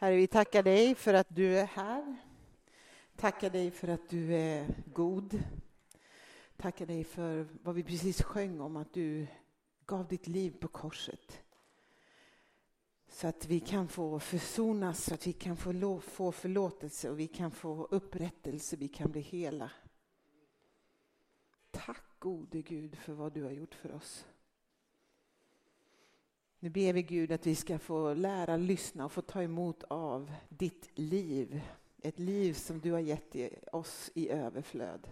Herre, vi tackar dig för att du är här. Tackar dig för att du är god. Tackar dig för vad vi precis sjöng om, att du gav ditt liv på korset. Så att vi kan få försonas, så att vi kan få, få förlåtelse och vi kan få upprättelse, vi kan bli hela. Tack gode Gud för vad du har gjort för oss. Nu ber vi Gud att vi ska få lära, lyssna och få ta emot av ditt liv. Ett liv som du har gett oss i överflöd.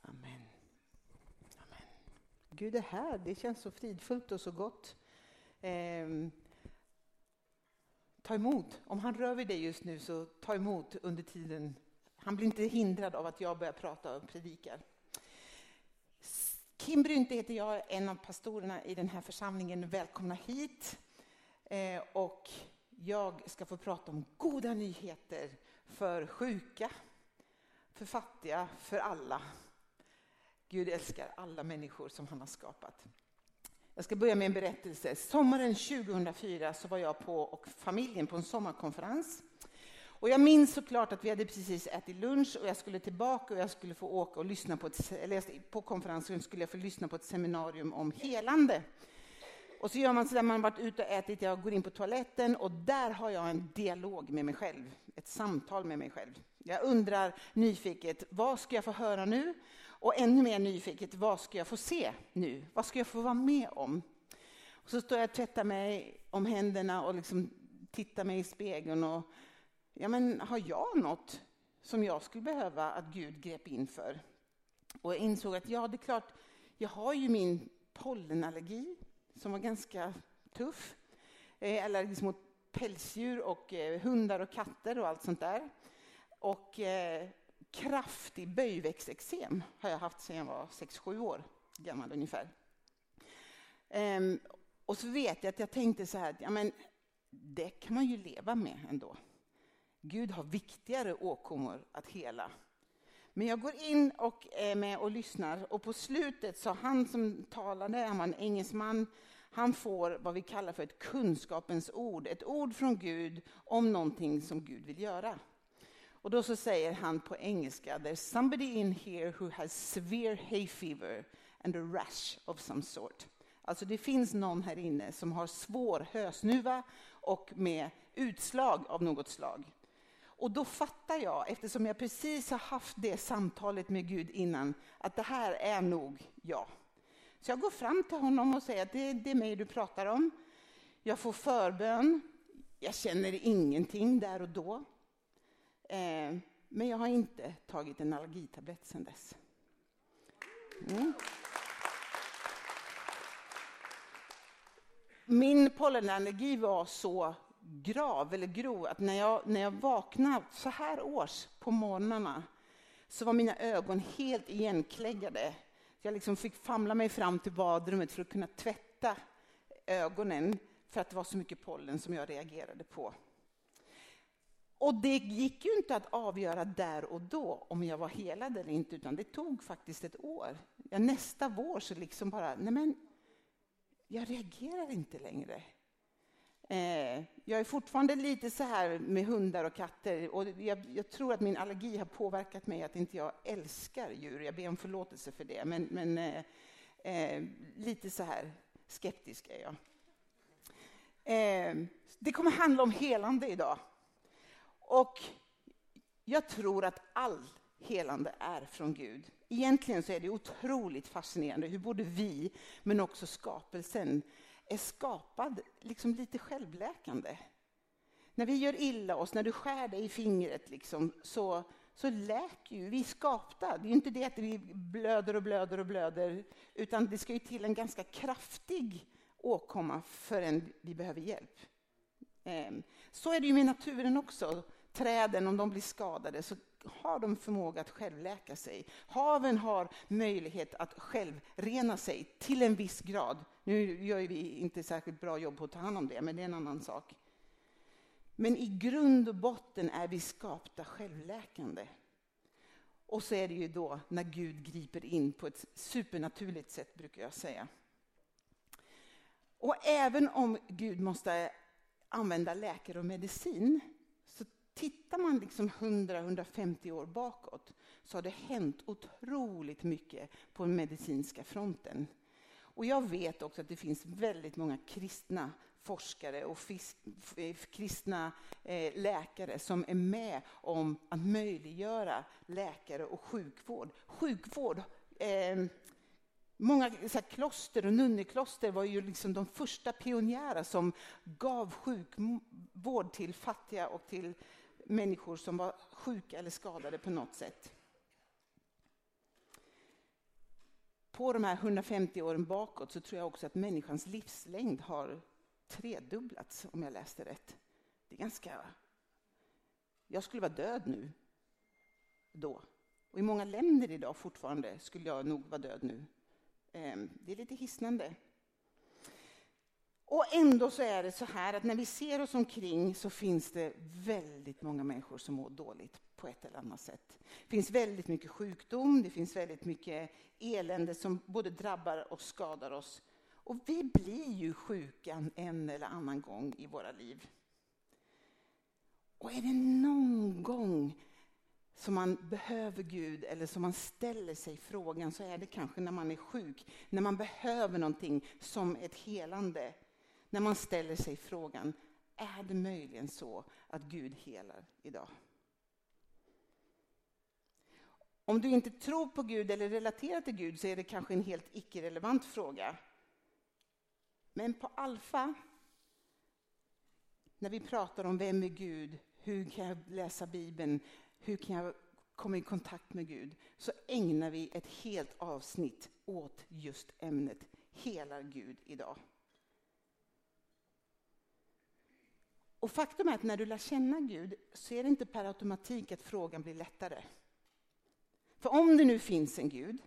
Amen. Amen. Gud är här, det känns så fridfullt och så gott. Eh, ta emot, om han rör vid dig just nu så ta emot under tiden han blir inte hindrad av att jag börjar prata och predikar. Kim Brynte heter jag, en av pastorerna i den här församlingen. Välkomna hit. Eh, och jag ska få prata om goda nyheter för sjuka, för fattiga, för alla. Gud älskar alla människor som han har skapat. Jag ska börja med en berättelse. Sommaren 2004 så var jag på, och familjen på en sommarkonferens och jag minns såklart att vi hade precis ätit lunch och jag skulle tillbaka och jag skulle få åka och lyssna på ett, eller på konferensen skulle jag få lyssna på ett seminarium om helande. Och så gör man så där man varit ute och ätit, jag går in på toaletten och där har jag en dialog med mig själv, ett samtal med mig själv. Jag undrar nyfiket, vad ska jag få höra nu? Och ännu mer nyfiket, vad ska jag få se nu? Vad ska jag få vara med om? Och så står jag och tvättar mig om händerna och liksom tittar mig i spegeln och ja men har jag något som jag skulle behöva att Gud grep in för? Och jag insåg att ja, det är klart, jag har ju min pollenallergi som var ganska tuff. Jag är allergisk mot pälsdjur och eh, hundar och katter och allt sånt där. Och eh, kraftig böjväxteksem har jag haft sedan jag var 6-7 år gammal ungefär. Ehm, och så vet jag att jag tänkte så här, ja men det kan man ju leva med ändå. Gud har viktigare åkommor att hela. Men jag går in och är med och lyssnar och på slutet så han som talade, han var en engelsman, han får vad vi kallar för ett kunskapens ord, ett ord från Gud om någonting som Gud vill göra. Och då så säger han på engelska, there's somebody in here who has severe hay fever and a rash of some sort. Alltså det finns någon här inne som har svår hösnuva och med utslag av något slag. Och då fattar jag, eftersom jag precis har haft det samtalet med Gud innan, att det här är nog jag. Så jag går fram till honom och säger att det, det är mig du pratar om. Jag får förbön. Jag känner ingenting där och då. Eh, men jag har inte tagit en allergitablett sedan dess. Mm. Min pollenallergi var så grav eller grov att när jag, när jag vaknade så här års på morgnarna så var mina ögon helt igenkläggade. Jag liksom fick famla mig fram till badrummet för att kunna tvätta ögonen för att det var så mycket pollen som jag reagerade på. Och det gick ju inte att avgöra där och då om jag var helad eller inte, utan det tog faktiskt ett år. Ja, nästa vår så liksom bara, nej men, jag reagerar inte längre. Eh, jag är fortfarande lite så här med hundar och katter och jag, jag, tror att min allergi har påverkat mig att inte jag älskar djur. Jag ber om förlåtelse för det, men, men eh, eh, lite så här skeptisk är jag. Eh, det kommer handla om helande idag. Och jag tror att all helande är från Gud. Egentligen så är det otroligt fascinerande hur både vi, men också skapelsen, är skapad liksom lite självläkande. När vi gör illa oss, när du skär dig i fingret, liksom, så, så läker ju vi är skapta. Det är inte det att vi blöder och blöder och blöder, utan det ska ju till en ganska kraftig åkomma förrän vi behöver hjälp. Ehm, så är det ju med naturen också. Träden, om de blir skadade, så har de förmåga att självläka sig. Haven har möjlighet att självrena sig till en viss grad. Nu gör vi inte särskilt bra jobb på att ta hand om det, men det är en annan sak. Men i grund och botten är vi skapta självläkande. Och så är det ju då när Gud griper in på ett supernaturligt sätt, brukar jag säga. Och även om Gud måste använda läkare och medicin, så tittar man liksom 100-150 år bakåt, så har det hänt otroligt mycket på den medicinska fronten. Och jag vet också att det finns väldigt många kristna forskare och eh, kristna eh, läkare som är med om att möjliggöra läkare och sjukvård. Sjukvård eh, Många så här, kloster och nunnekloster var ju liksom de första pionjärer som gav sjukvård till fattiga och till människor som var sjuka eller skadade på något sätt. På de här 150 åren bakåt så tror jag också att människans livslängd har tredubblats, om jag läste rätt. Det är ganska... Jag skulle vara död nu, då. Och i många länder idag fortfarande skulle jag nog vara död nu. Ehm, det är lite hisnande. Och ändå så är det så här att när vi ser oss omkring så finns det väldigt många människor som mår dåligt på ett eller annat sätt. Det finns väldigt mycket sjukdom, det finns väldigt mycket elände som både drabbar och skadar oss. Och vi blir ju sjuka en eller annan gång i våra liv. Och är det någon gång som man behöver Gud eller som man ställer sig frågan så är det kanske när man är sjuk, när man behöver någonting som ett helande. När man ställer sig frågan, är det möjligen så att Gud helar idag? Om du inte tror på Gud eller relaterar till Gud så är det kanske en helt icke-relevant fråga. Men på Alfa, när vi pratar om vem är Gud, hur kan jag läsa Bibeln, hur kan jag komma i kontakt med Gud, så ägnar vi ett helt avsnitt åt just ämnet Hela Gud idag. Och faktum är att när du lär känna Gud så är det inte per automatik att frågan blir lättare. För om det nu finns en Gud,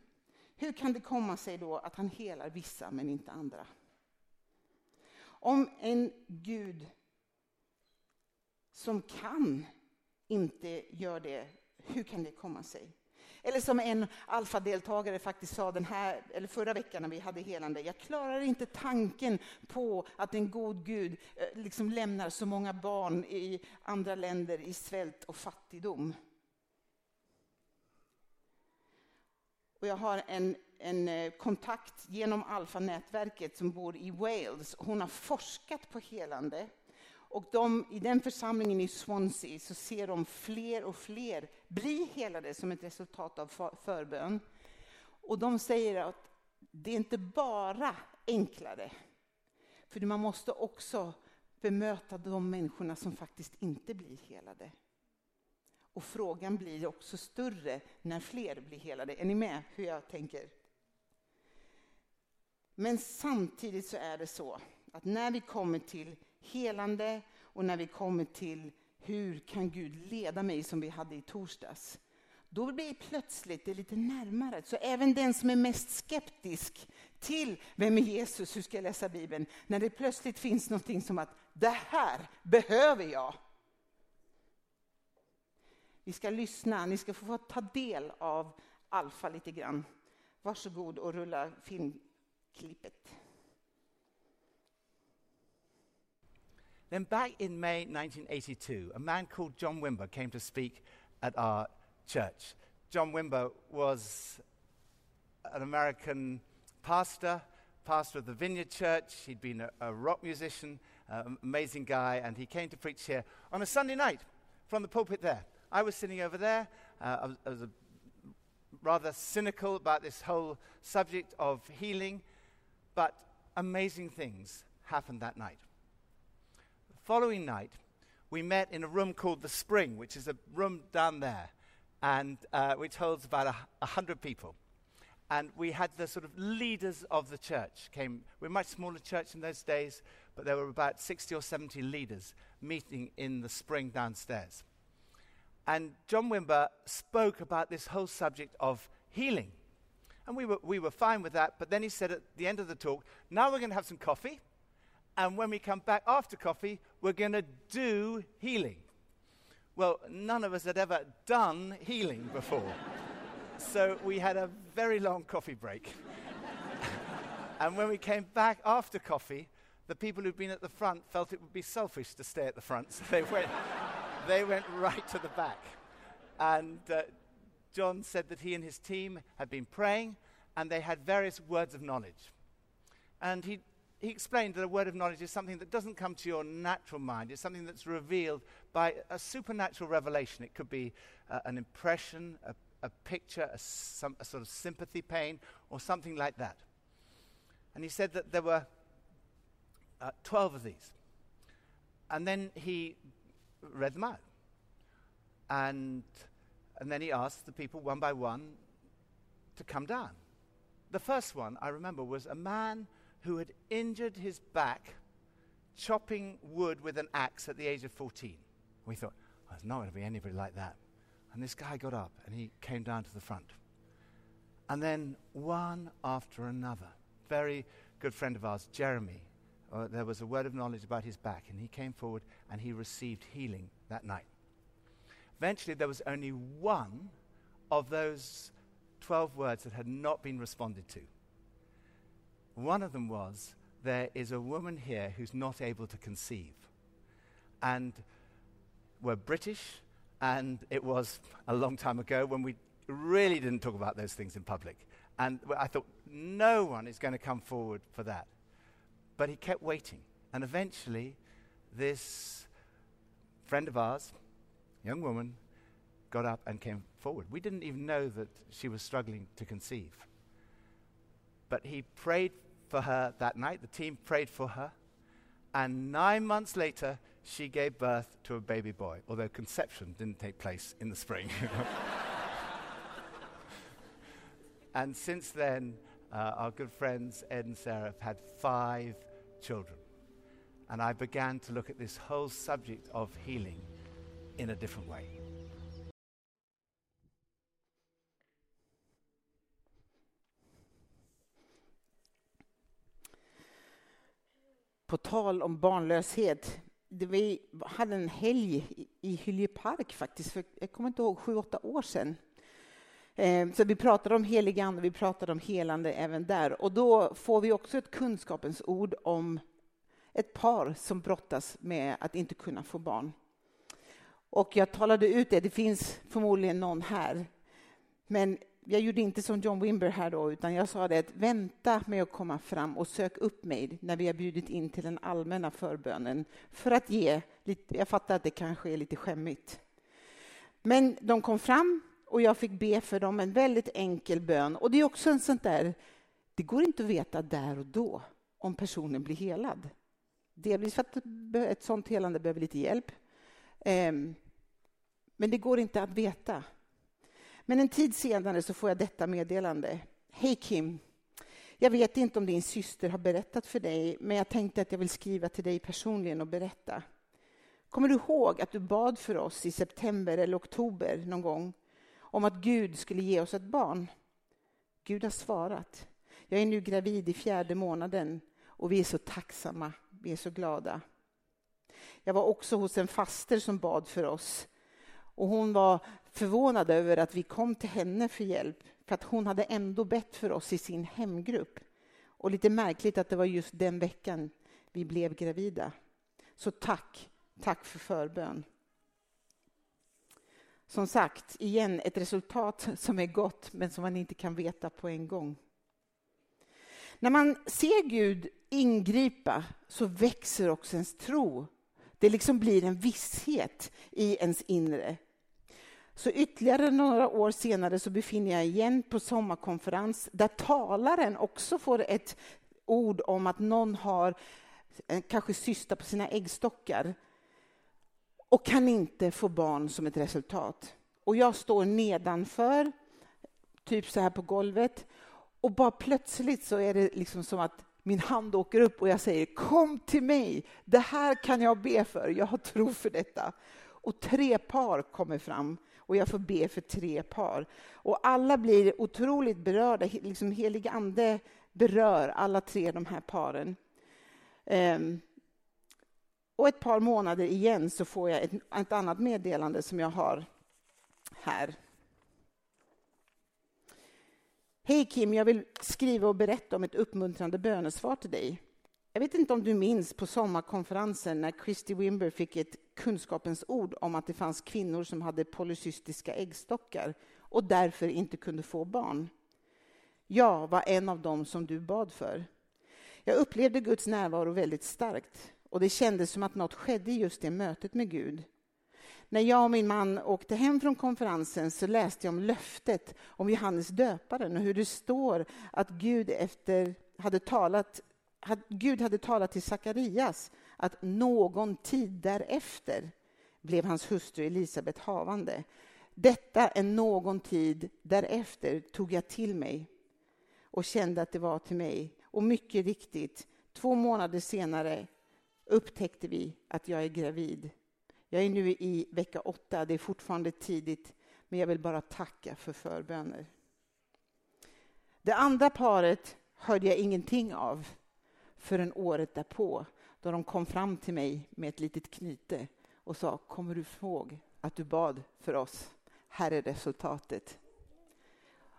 hur kan det komma sig då att han helar vissa men inte andra? Om en Gud som kan inte gör det, hur kan det komma sig? Eller som en alfadeltagare faktiskt sa den här, eller förra veckan när vi hade helande. Jag klarar inte tanken på att en god Gud eh, liksom lämnar så många barn i andra länder i svält och fattigdom. Och jag har en, en eh, kontakt genom Alfa-nätverket som bor i Wales. Hon har forskat på helande. Och de, i den församlingen i Swansea så ser de fler och fler bli helade som ett resultat av förbön. Och de säger att det är inte bara enklare. För man måste också bemöta de människorna som faktiskt inte blir helade. Och frågan blir också större när fler blir helade. Är ni med hur jag tänker? Men samtidigt så är det så att när vi kommer till helande och när vi kommer till hur kan Gud leda mig som vi hade i torsdags. Då blir plötsligt det lite närmare. Så även den som är mest skeptisk till vem är Jesus, hur ska jag läsa Bibeln? När det plötsligt finns någonting som att det här behöver jag. Vi ska lyssna, ni ska få ta del av Alfa lite grann. Varsågod och rulla filmklippet. Then, back in May 1982, a man called John Wimber came to speak at our church. John Wimber was an American pastor, pastor of the Vineyard Church. He'd been a, a rock musician, amazing guy, and he came to preach here on a Sunday night from the pulpit there. I was sitting over there. Uh, I, was, I was rather cynical about this whole subject of healing, but amazing things happened that night The following night, we met in a room called The Spring, which is a room down there, and uh, which holds about a, a hundred people. And we had the sort of leaders of the church came. We're a much smaller church in those days, but there were about 60 or 70 leaders meeting in the spring downstairs. And John Wimber spoke about this whole subject of healing. And we were, we were fine with that, but then he said at the end of the talk, now we're going to have some coffee and when we come back after coffee, we're going to do healing. Well, none of us had ever done healing before. so we had a very long coffee break. and when we came back after coffee, the people who'd been at the front felt it would be selfish to stay at the front, so they went, they went right to the back. And uh, John said that he and his team had been praying and they had various words of knowledge. And he, he explained that a word of knowledge is something that doesn't come to your natural mind, it's something that's revealed by a supernatural revelation. It could be uh, an impression, a, a picture, a, some, a sort of sympathy pain, or something like that. And he said that there were uh, 12 of these. And then he read them out. And, and then he asked the people one by one to come down. The first one, I remember, was a man who had injured his back chopping wood with an axe at the age of 14. We thought, oh, there's not going to be anybody like that. And this guy got up and he came down to the front. And then one after another, very good friend of ours, Jeremy, uh, there was a word of knowledge about his back, and he came forward and he received healing that night. Eventually, there was only one of those 12 words that had not been responded to. One of them was, There is a woman here who's not able to conceive. And we're British, and it was a long time ago when we really didn't talk about those things in public. And I thought, no one is going to come forward for that. But he kept waiting. And eventually, this friend of ours, young woman, got up and came forward. We didn't even know that she was struggling to conceive. But he prayed for her that night. The team prayed for her. And nine months later, she gave birth to a baby boy, although conception didn't take place in the spring. and since then, uh, our good friends Ed and Sarah have had five children. And I began to look at this whole subject of healing in a different way. På tal om barnlöshet. Vi hade en helg i Hylje park faktiskt, för jag kommer inte ihåg, sju, åtta år sedan. Ehm, så vi pratade om helig ande, vi pratade om helande även där. Och då får vi också ett kunskapens ord om ett par som brottas med att inte kunna få barn. Och jag talade ut det, det finns förmodligen någon här. Men jag gjorde inte som John Wimber här då, utan jag sa det att vänta med att komma fram och sök upp mig när vi har bjudit in till den allmänna förbönen för att ge lite, jag fattar att det kanske är lite skämmigt. Men de kom fram och jag fick be för dem en väldigt enkel bön. Och det är också en sånt där, det går inte att veta där och då om personen blir helad. Delvis för att ett sånt helande behöver lite hjälp. Ehm, men det går inte att veta. Men en tid senare så får jag detta meddelande. Hej Kim. Jag vet inte om din syster har berättat för dig, men jag tänkte att jag vill skriva till dig personligen och berätta. Kommer du ihåg att du bad för oss i september eller oktober någon gång om att Gud skulle ge oss ett barn? Gud har svarat. Jag är nu gravid i fjärde månaden och vi är så tacksamma, vi är så glada. Jag var också hos en faster som bad för oss och hon var förvånad över att vi kom till henne för hjälp, för att hon hade ändå bett för oss i sin hemgrupp. Och lite märkligt att det var just den veckan vi blev gravida. Så tack, tack för förbön. Som sagt, igen ett resultat som är gott, men som man inte kan veta på en gång. När man ser Gud ingripa så växer också ens tro. Det liksom blir en visshet i ens inre. Så ytterligare några år senare så befinner jag igen på sommarkonferens där talaren också får ett ord om att någon har eh, kanske systa på sina äggstockar och kan inte få barn som ett resultat. Och jag står nedanför, typ så här på golvet och bara plötsligt så är det liksom som att min hand åker upp och jag säger kom till mig, det här kan jag be för, jag har tro för detta. Och tre par kommer fram och jag får be för tre par. Och alla blir otroligt berörda, liksom helig ande berör alla tre de här paren. Um, och ett par månader igen så får jag ett, ett annat meddelande som jag har här. Hej Kim, jag vill skriva och berätta om ett uppmuntrande bönesvar till dig. Jag vet inte om du minns på sommarkonferensen när Christy Wimber fick ett kunskapens ord om att det fanns kvinnor som hade polycystiska äggstockar och därför inte kunde få barn. Jag var en av dem som du bad för. Jag upplevde Guds närvaro väldigt starkt och det kändes som att något skedde i just det mötet med Gud. När jag och min man åkte hem från konferensen så läste jag om löftet om Johannes döparen och hur det står att Gud efter hade talat Gud hade talat till Sakarias att någon tid därefter blev hans hustru Elisabet havande. Detta en någon tid därefter tog jag till mig och kände att det var till mig. Och mycket riktigt, två månader senare upptäckte vi att jag är gravid. Jag är nu i vecka åtta, det är fortfarande tidigt, men jag vill bara tacka för förböner. Det andra paret hörde jag ingenting av förrän året därpå, då de kom fram till mig med ett litet knyte och sa, kommer du ihåg att du bad för oss? Här är resultatet.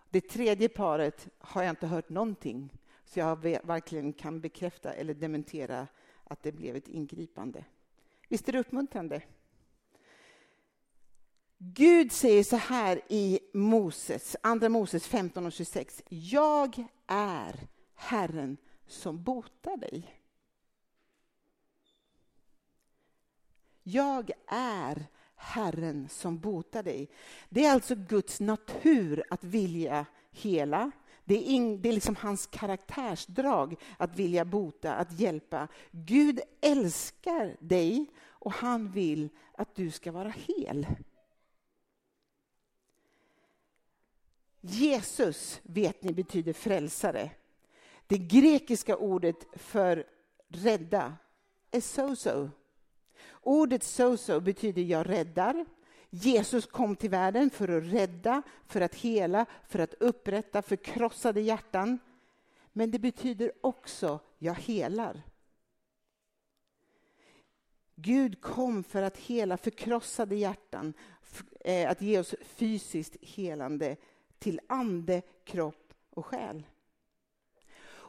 Det tredje paret har jag inte hört någonting, så jag varken kan bekräfta eller dementera att det blev ett ingripande. Visst är det uppmuntrande? Gud säger så här i Moses, Andra Moses 15 och 26. Jag är Herren som botar dig. Jag är Herren som botar dig. Det är alltså Guds natur att vilja hela. Det är, in, det är liksom hans karaktärsdrag att vilja bota, att hjälpa. Gud älskar dig och han vill att du ska vara hel. Jesus, vet ni, betyder frälsare. Det grekiska ordet för rädda är sozo. Ordet sozo betyder jag räddar. Jesus kom till världen för att rädda, för att hela, för att upprätta förkrossade hjärtan. Men det betyder också jag helar. Gud kom för att hela förkrossade hjärtan, eh, att ge oss fysiskt helande till ande, kropp och själ.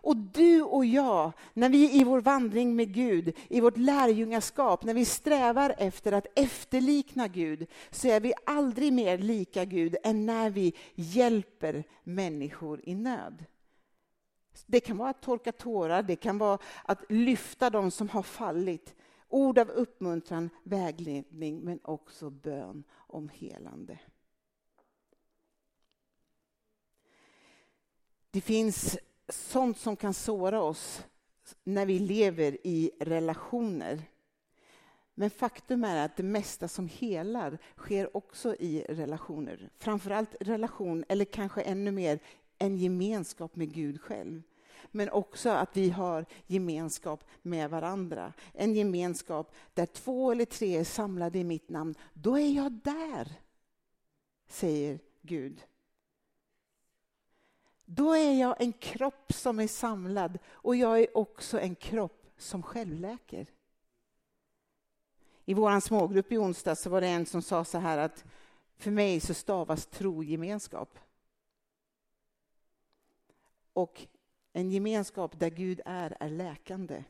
Och du och jag, när vi i vår vandring med Gud, i vårt lärjungaskap, när vi strävar efter att efterlikna Gud, så är vi aldrig mer lika Gud än när vi hjälper människor i nöd. Det kan vara att torka tårar, det kan vara att lyfta dem som har fallit. Ord av uppmuntran, vägledning, men också bön om helande. Det finns sånt som kan såra oss när vi lever i relationer. Men faktum är att det mesta som helar sker också i relationer. Framförallt relation, eller kanske ännu mer en gemenskap med Gud själv. Men också att vi har gemenskap med varandra. En gemenskap där två eller tre är samlade i mitt namn. Då är jag där, säger Gud. Då är jag en kropp som är samlad och jag är också en kropp som självläker. I vår smågrupp i onsdag så var det en som sa så här att för mig så stavas tro gemenskap. Och en gemenskap där Gud är, är läkande.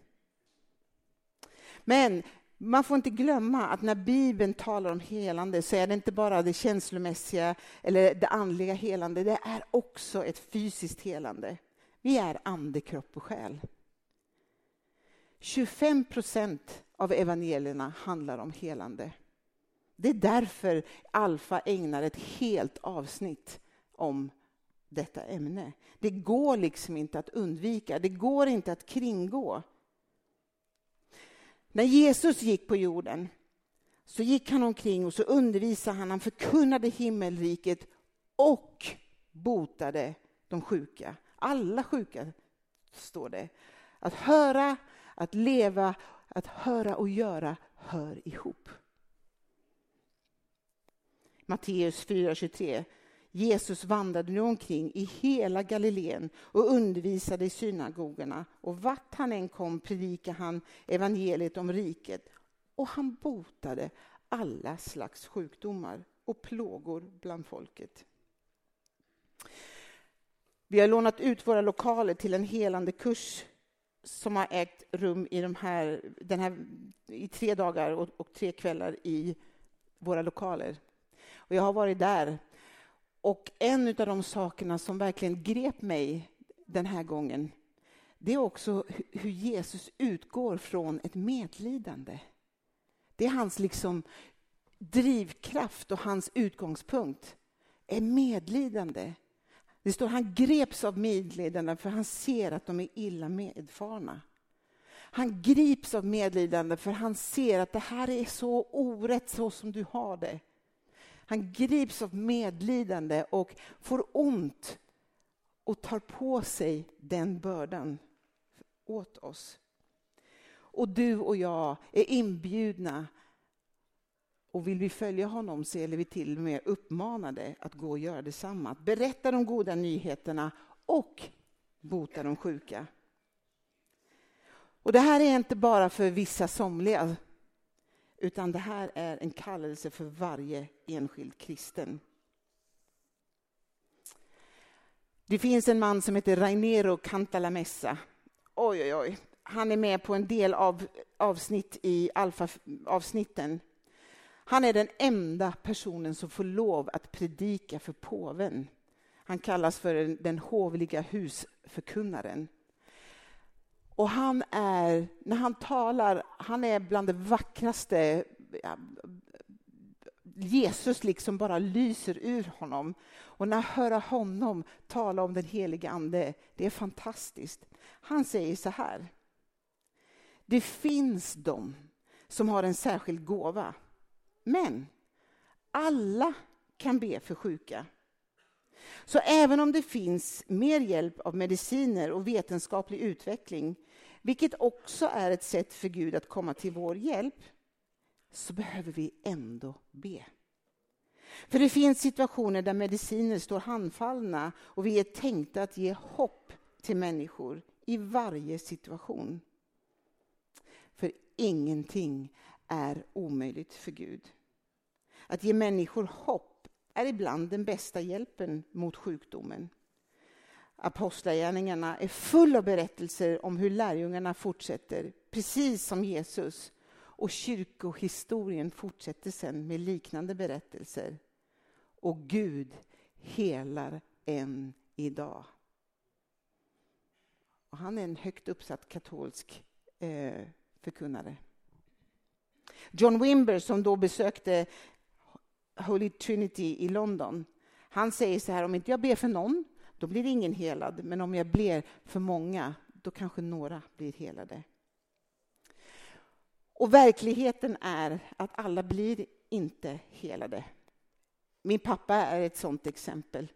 Men man får inte glömma att när Bibeln talar om helande så är det inte bara det känslomässiga eller det andliga helande, det är också ett fysiskt helande. Vi är ande, kropp och själ. 25 procent av evangelierna handlar om helande. Det är därför Alfa ägnar ett helt avsnitt om detta ämne. Det går liksom inte att undvika, det går inte att kringgå. När Jesus gick på jorden så gick han omkring och så undervisade han, han förkunnade himmelriket och botade de sjuka. Alla sjuka, står det. Att höra, att leva, att höra och göra hör ihop. Matteus 4.23 Jesus vandrade nu omkring i hela Galileen och undervisade i synagogorna. Och vart han än kom predikade han evangeliet om riket. Och han botade alla slags sjukdomar och plågor bland folket. Vi har lånat ut våra lokaler till en helande kurs som har ägt rum i, de här, den här, i tre dagar och, och tre kvällar i våra lokaler. Och jag har varit där. Och en av de sakerna som verkligen grep mig den här gången, det är också hur Jesus utgår från ett medlidande. Det är hans liksom drivkraft och hans utgångspunkt är medlidande. Det står han greps av medlidande för han ser att de är illa medfarna. Han grips av medlidande för han ser att det här är så orätt så som du har det. Han grips av medlidande och får ont och tar på sig den bördan åt oss. Och du och jag är inbjudna och vill vi följa honom så är vi till och med uppmanade att gå och göra detsamma. Att berätta de goda nyheterna och bota de sjuka. Och det här är inte bara för vissa somliga, utan det här är en kallelse för varje enskild kristen. Det finns en man som heter Rainero Cantalamessa. Oj, oj, oj. Han är med på en del av avsnitt i alfa-avsnitten. Han är den enda personen som får lov att predika för påven. Han kallas för den hovliga husförkunnaren. Och han är, när han talar, han är bland det vackraste. Jesus liksom bara lyser ur honom. Och när jag hör honom tala om den helige Ande, det är fantastiskt. Han säger så här. Det finns de som har en särskild gåva. Men alla kan be för sjuka. Så även om det finns mer hjälp av mediciner och vetenskaplig utveckling, vilket också är ett sätt för Gud att komma till vår hjälp, så behöver vi ändå be. För det finns situationer där mediciner står handfallna och vi är tänkta att ge hopp till människor i varje situation. För ingenting är omöjligt för Gud. Att ge människor hopp är ibland den bästa hjälpen mot sjukdomen. Apostlagärningarna är full av berättelser om hur lärjungarna fortsätter, precis som Jesus. Och kyrkohistorien fortsätter sen med liknande berättelser. Och Gud helar än idag. Och han är en högt uppsatt katolsk eh, förkunnare. John Wimber, som då besökte Holy Trinity i London, han säger så här, om inte jag ber för någon, då blir ingen helad. Men om jag blir för många, då kanske några blir helade. Och verkligheten är att alla blir inte helade. Min pappa är ett sådant exempel.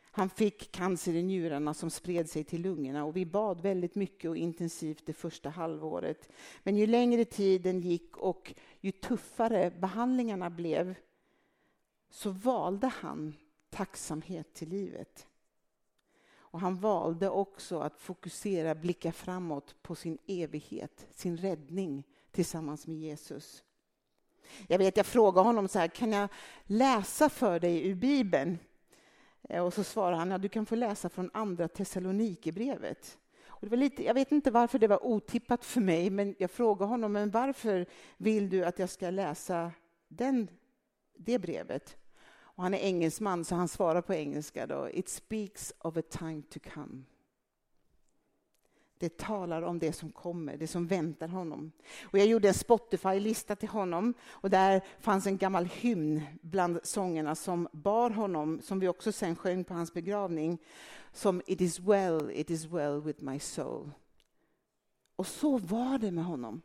Han fick cancer i njurarna som spred sig till lungorna och vi bad väldigt mycket och intensivt det första halvåret. Men ju längre tiden gick och ju tuffare behandlingarna blev så valde han tacksamhet till livet. Och han valde också att fokusera, blicka framåt på sin evighet, sin räddning tillsammans med Jesus. Jag vet, jag frågade honom så här, kan jag läsa för dig ur Bibeln? Eh, och så svarade han, ja, du kan få läsa från andra Thessalonikerbrevet. Och det var lite, jag vet inte varför det var otippat för mig, men jag frågade honom, men varför vill du att jag ska läsa den, det brevet? Och han är engelsman, så han svarar på engelska. Då. It speaks of a time to come. Det talar om det som kommer, det som väntar honom. Och jag gjorde en Spotify-lista till honom och där fanns en gammal hymn bland sångerna som bar honom, som vi också sen sjöng på hans begravning, som It is well, it is well with my soul. Och så var det med honom.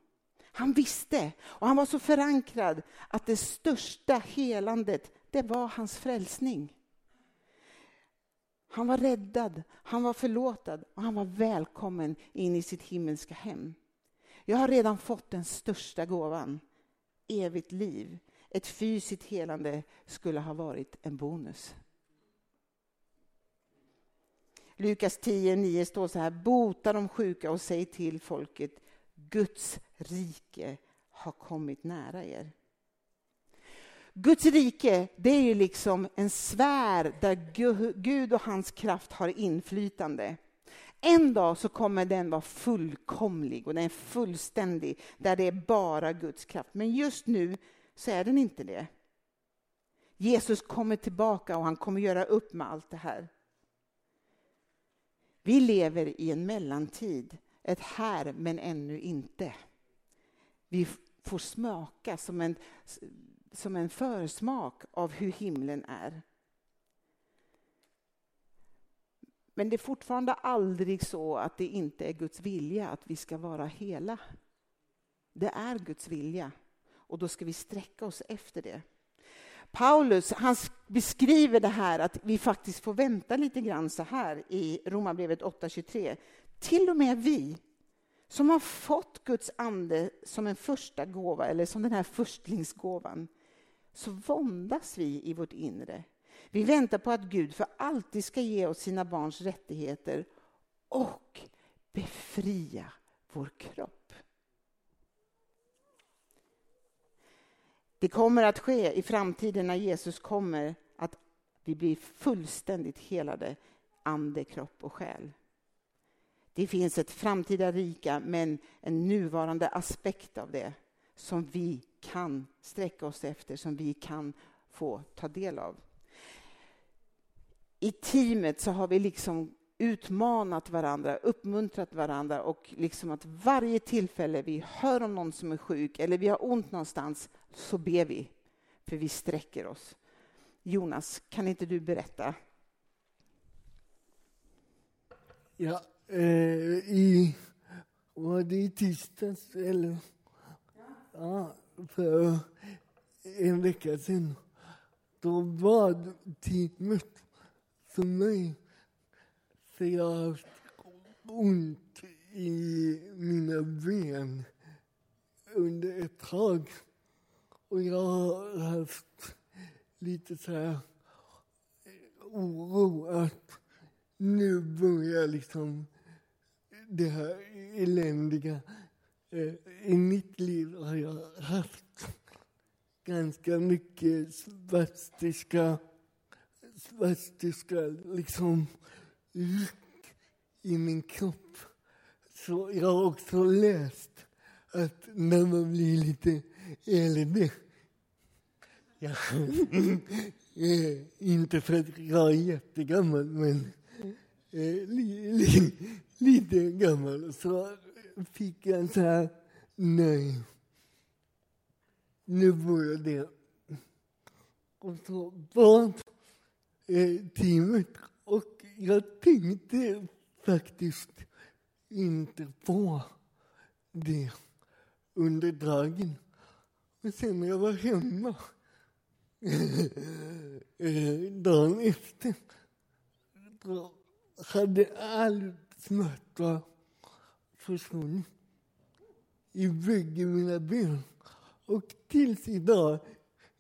Han visste, och han var så förankrad, att det största helandet, det var hans frälsning. Han var räddad, han var förlåtad och han var välkommen in i sitt himmelska hem. Jag har redan fått den största gåvan, evigt liv. Ett fysiskt helande skulle ha varit en bonus. Lukas 10.9 står så här, bota de sjuka och säg till folket, Guds rike har kommit nära er. Guds rike, det är ju liksom en sfär där Gud och hans kraft har inflytande. En dag så kommer den vara fullkomlig och den är fullständig, där det är bara Guds kraft. Men just nu så är den inte det. Jesus kommer tillbaka och han kommer göra upp med allt det här. Vi lever i en mellantid, ett här men ännu inte. Vi får smaka som en, som en försmak av hur himlen är. Men det är fortfarande aldrig så att det inte är Guds vilja att vi ska vara hela. Det är Guds vilja och då ska vi sträcka oss efter det. Paulus han beskriver det här att vi faktiskt får vänta lite grann så här i Romarbrevet 8.23. Till och med vi som har fått Guds ande som en första gåva, eller som den här förstlingsgåvan, så våndas vi i vårt inre. Vi väntar på att Gud för alltid ska ge oss sina barns rättigheter och befria vår kropp. Det kommer att ske i framtiden när Jesus kommer att vi blir fullständigt helade, ande, kropp och själ. Det finns ett framtida rika, men en nuvarande aspekt av det som vi kan sträcka oss efter, som vi kan få ta del av. I teamet så har vi liksom utmanat varandra, uppmuntrat varandra och liksom att varje tillfälle vi hör om någon som är sjuk eller vi har ont någonstans så ber vi, för vi sträcker oss. Jonas, kan inte du berätta? Ja, eh, i, var det i tisdags eller? Ja, för eh, en vecka sedan. Då bad teamet för mig. För jag har haft ont i mina ben under ett tag. Och jag har haft lite så här eh, oro att nu börjar liksom det här eländiga. Eh, I mitt liv har jag haft ganska mycket svartiska, svastiska liksom ryck i min kropp. Så jag har också läst att när man blir lite äldre Ja. Eh, inte för att jag är jättegammal, men eh, li, li, lite gammal, så fick jag så här, nej, nu börjar det. Och så bad eh, teamet och jag tänkte faktiskt inte på det under dagen. Men sen när jag var hemma eh, dagen efter då hade all smärta försvunnit i bägge mina ben. Och tills idag,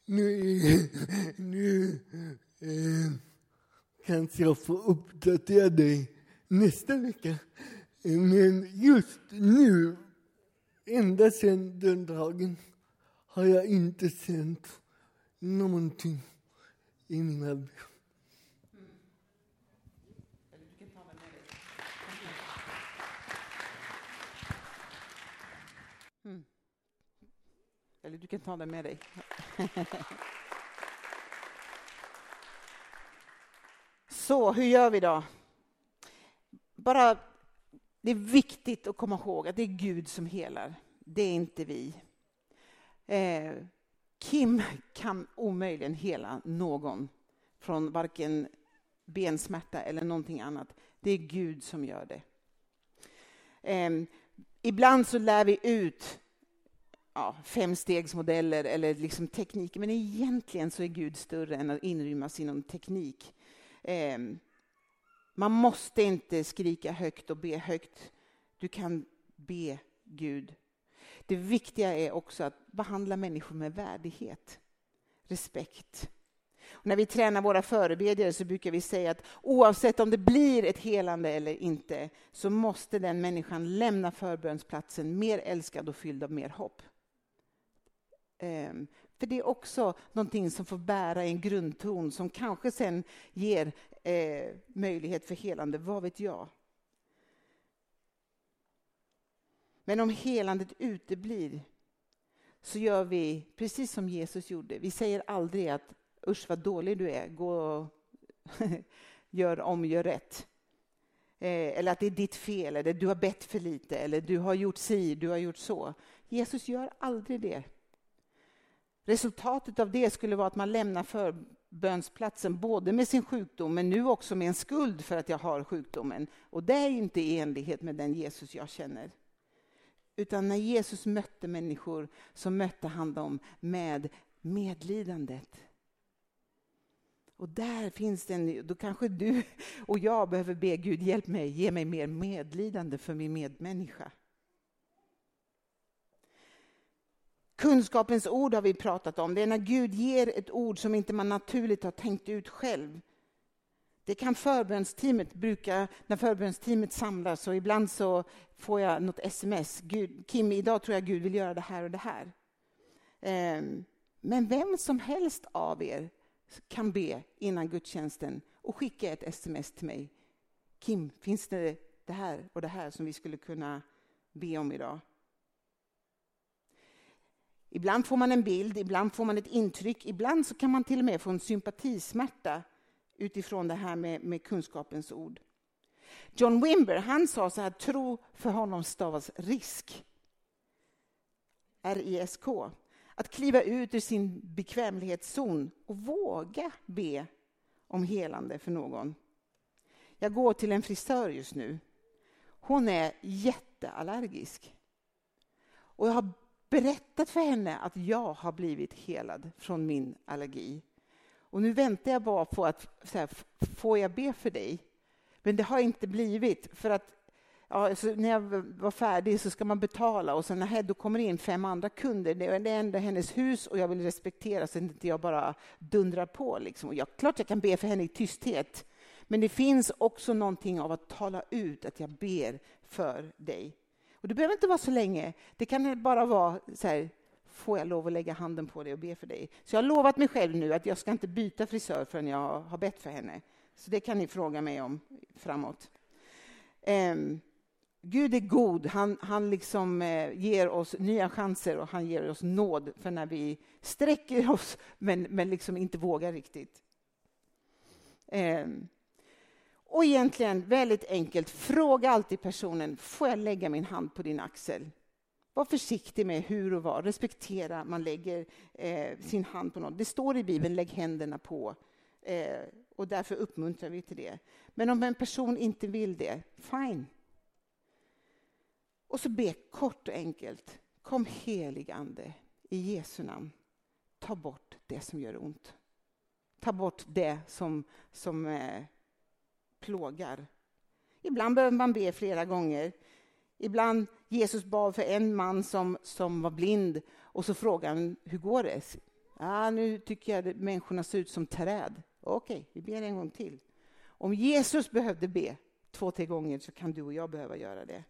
nu, nu eh, kanske jag får uppdatera dig nästa vecka. Men just nu, ända sedan den dagen, har jag inte känt någonting i mina ben. Eller du kan ta den med dig. Så, hur gör vi då? Bara, det är viktigt att komma ihåg att det är Gud som helar. Det är inte vi. Eh, Kim kan omöjligen hela någon från varken bensmärta eller någonting annat. Det är Gud som gör det. Eh, ibland så lär vi ut ja, femstegsmodeller eller liksom tekniker. Men egentligen så är Gud större än att inrymmas i någon teknik. Eh, man måste inte skrika högt och be högt. Du kan be Gud. Det viktiga är också att behandla människor med värdighet, respekt. Och när vi tränar våra förebedjare så brukar vi säga att oavsett om det blir ett helande eller inte så måste den människan lämna förbönsplatsen mer älskad och fylld av mer hopp. Um, För det är också någonting som får bära en grundton som kanske sen ger eh, möjlighet för helande, vad vet jag? Men om helandet uteblir så gör vi precis som Jesus gjorde. Vi säger aldrig att usch vad dålig du är, gå och gör om, gör rätt. Eh, eller att det är ditt fel, eller du har bett för lite, eller du har gjort si, du har gjort så. Jesus gör aldrig det. Resultatet av det skulle vara att man lämnar förbönsplatsen både med sin sjukdom men nu också med en skuld för att jag har sjukdomen. Och det är inte i enlighet med den Jesus jag känner. Utan när Jesus mötte människor så mötte han dem med medlidandet. Och där finns det en, då kanske du och jag behöver be Gud, hjälp mig, ge mig mer medlidande för min medmänniska. Kunskapens ord har vi pratat om. Det är när Gud ger ett ord som inte man naturligt har tänkt ut själv. Det kan förbönsteamet bruka, när förbönsteamet samlas och ibland så får jag något sms. Gud, Kim, idag tror jag Gud vill göra det här och det här. Ehm, men vem som helst av er kan be innan gudstjänsten och skicka ett sms till mig. Kim, finns det det här och det här som vi skulle kunna be om idag? Ibland får man en bild, ibland får man ett intryck, ibland så kan man till och med få en sympatismärta utifrån det här med, med kunskapens ord. John Wimber han sa så här, tro för honom stavas risk. R-I-S-K. Att kliva ut ur sin bekvämlighetszon och våga be om helande för någon. Jag går till en frisör just nu. Hon är jätteallergisk. Och jag har berättat för henne att jag har blivit helad från min allergi. Och nu väntar jag bara på att, så här, får jag be för dig? Men det har inte blivit, för att ja, när jag var färdig så ska man betala och sen när då kommer in fem andra kunder. Det är ändå hennes hus och jag vill respektera så att inte jag bara dundrar på. Liksom. Och jag, klart jag kan be för henne i tysthet, men det finns också någonting av att tala ut att jag ber för dig. Och det behöver inte vara så länge. Det kan bara vara så här, får jag lov att lägga handen på dig och be för dig? Så jag har lovat mig själv nu att jag ska inte byta frisör förrän jag har bett för henne. Så det kan ni fråga mig om framåt. Um, Gud är god. Han, han liksom, eh, ger oss nya chanser och han ger oss nåd för när vi sträcker oss men, men liksom inte vågar riktigt. Um, och egentligen väldigt enkelt, fråga alltid personen, får jag lägga min hand på din axel? Var försiktig med hur och var, respektera man lägger eh, sin hand på någon. Det står i Bibeln, lägg händerna på. Eh, och därför uppmuntrar vi till det. Men om en person inte vill det, fine. Och så be kort och enkelt. Kom helig Ande, i Jesu namn. Ta bort det som gör ont. Ta bort det som, som eh, plågar. Ibland behöver man be flera gånger. Ibland Jesus bad för en man som, som var blind och så frågade han hur går det? Ja, nu tycker jag att människorna ser ut som träd. Okej, vi ber en gång till. Om Jesus behövde be två, tre gånger så kan du och jag behöva göra det.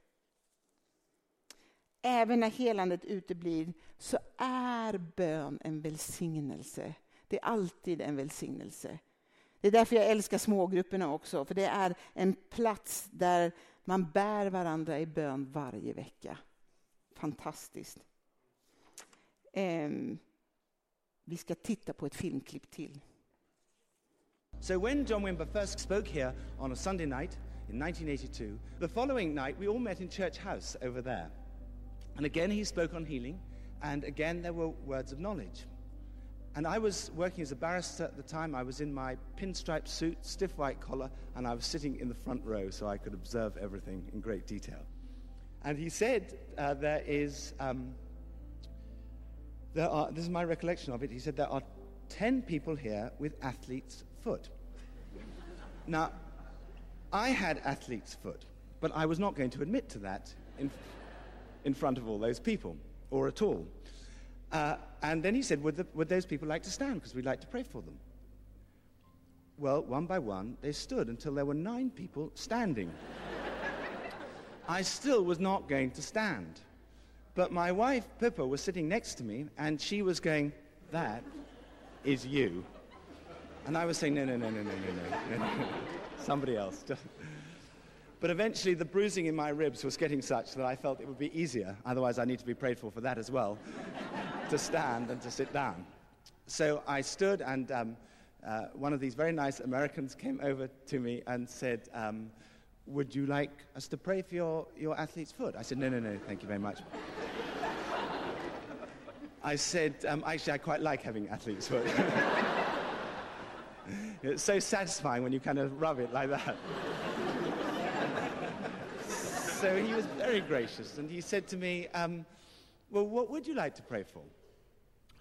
Även när helandet uteblir så är bön en välsignelse. Det är alltid en välsignelse. Det är därför jag älskar smågrupperna också, för det är en plats där man bär varandra i bön varje vecka. Fantastiskt. Um, vi ska titta på ett filmklipp till. So when John Wimber first spoke here on a Sunday night in 1982, the following night we all met in Church House over there. And again he spoke on healing, and again there were words of knowledge. And I was working as a barrister at the time. I was in my pinstripe suit, stiff white collar, and I was sitting in the front row so I could observe everything in great detail. And he said uh, there is, um, there are, this is my recollection of it, he said there are 10 people here with athlete's foot. now, I had athlete's foot, but I was not going to admit to that in, in front of all those people, or at all. Uh, and then he said, would, the, would those people like to stand? Because we'd like to pray for them. Well, one by one, they stood until there were nine people standing. I still was not going to stand. But my wife, Pippa, was sitting next to me, and she was going, that is you. And I was saying, no, no, no, no, no, no, no, no, no. somebody else. But eventually, the bruising in my ribs was getting such that I felt it would be easier, otherwise, I need to be prayed for for that as well, to stand and to sit down. So I stood, and um, uh, one of these very nice Americans came over to me and said, um, Would you like us to pray for your, your athlete's foot? I said, No, no, no, thank you very much. I said, um, Actually, I quite like having athlete's foot. it's so satisfying when you kind of rub it like that so he was very gracious, and he said to me, um, Well, what would you like to pray for?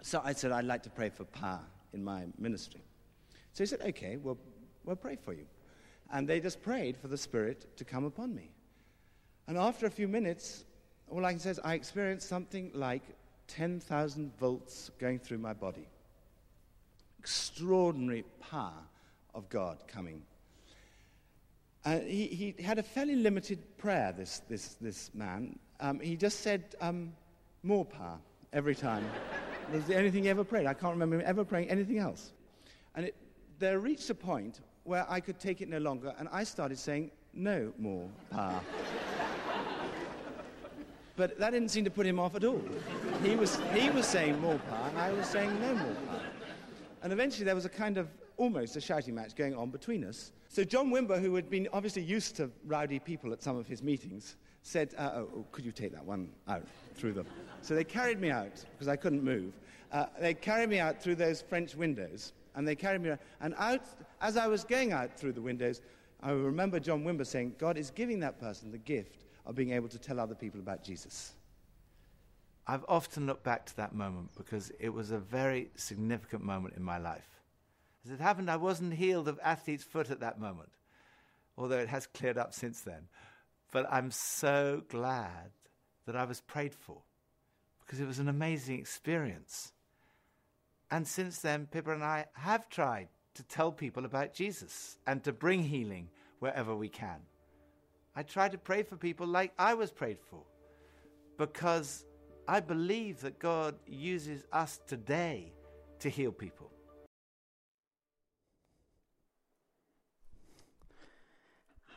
So I said, I'd like to pray for power in my ministry. So he said, Okay, well, we'll pray for you. And they just prayed for the Spirit to come upon me. And after a few minutes, all I can say is I experienced something like 10,000 volts going through my body. Extraordinary power of God coming uh, he, he, had a fairly limited prayer, this, this, this man. Um, he just said, um, more power every time. That's the only thing he ever prayed. I can't remember him ever praying anything else. And it, there reached a point where I could take it no longer, and I started saying, no more power. but that didn't seem to put him off at all. He was, he was saying more power, and I was saying no more power. And eventually there was a kind of almost a shouting match going on between us. So John Wimber, who had been obviously used to rowdy people at some of his meetings, said, uh, oh, oh, could you take that one out through them? So they carried me out, because I couldn't move. Uh, they carried me out through those French windows, and they carried me out. And out, as I was going out through the windows, I remember John Wimber saying, God is giving that person the gift of being able to tell other people about Jesus. I've often looked back to that moment because it was a very significant moment in my life. As it happened, I wasn't healed of athlete's foot at that moment, although it has cleared up since then. But I'm so glad that I was prayed for because it was an amazing experience. And since then, Pippa and I have tried to tell people about Jesus and to bring healing wherever we can. I try to pray for people like I was prayed for because I believe that God uses us today to heal people.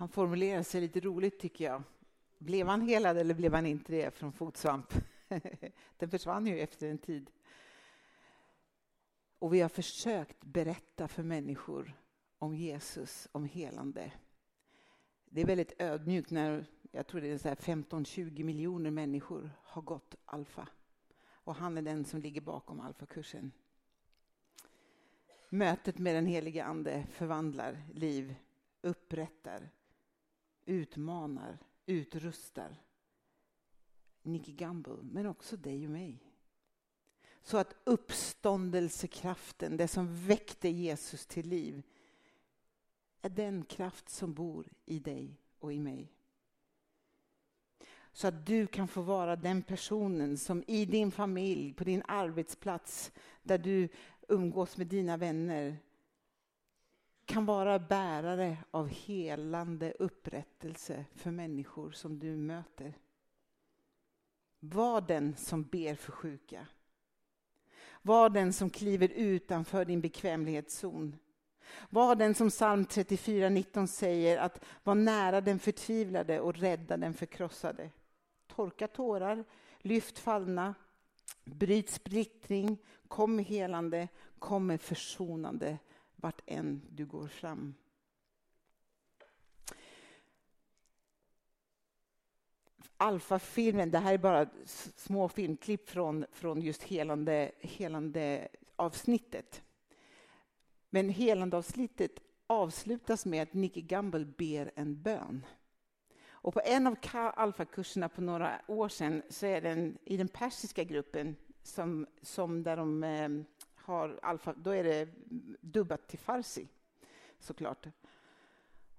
Han formulerar sig lite roligt tycker jag. Blev han helad eller blev han inte det från fotsvamp? Den försvann ju efter en tid. Och vi har försökt berätta för människor om Jesus, om helande. Det är väldigt ödmjukt när, jag tror det är 15-20 miljoner människor har gått alfa. Och han är den som ligger bakom alfakursen. Mötet med den heliga Ande förvandlar liv, upprättar, utmanar, utrustar Nicky Gamble, men också dig och mig. Så att uppståndelsekraften, det som väckte Jesus till liv, är den kraft som bor i dig och i mig. Så att du kan få vara den personen som i din familj, på din arbetsplats, där du umgås med dina vänner, kan vara bärare av helande upprättelse för människor som du möter. Var den som ber för sjuka. Var den som kliver utanför din bekvämlighetszon. Var den som psalm 34.19 säger att var nära den förtvivlade och rädda den förkrossade. Torka tårar, lyft fallna, bryt splittring, kom helande, kom med försonande vart än du går fram. Alfa-filmen, det här är bara små filmklipp från, från just helande, helande avsnittet. Men helande avsnittet avslutas med att Nicky Gamble ber en bön. Och på en av alfakurserna på några år sedan så är den i den persiska gruppen som, som där de eh, har alfa, då är det dubbat till farsi, såklart.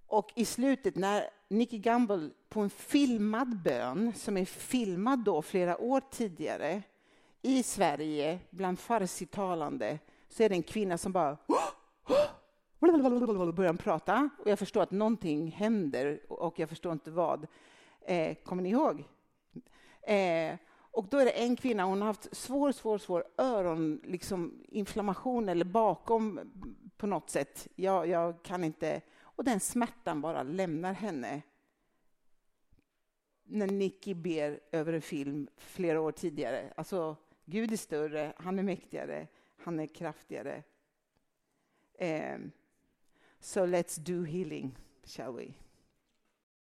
Och i slutet, när Nicky Gamble på en filmad bön, som är filmad då flera år tidigare, i Sverige bland farsi-talande, så är det en kvinna som bara börjar prata och jag förstår att någonting händer och jag förstår inte vad. Eh, kommer ni ihåg? Eh, och då är det en kvinna, hon har haft svår, svår, svår öroninflammation liksom, inflammation eller bakom på något sätt. Jag, jag kan inte... Och den smärtan bara lämnar henne. När Nicky ber över en film flera år tidigare. Alltså, Gud är större, han är mäktigare, han är kraftigare. Um, so let's do healing, shall we?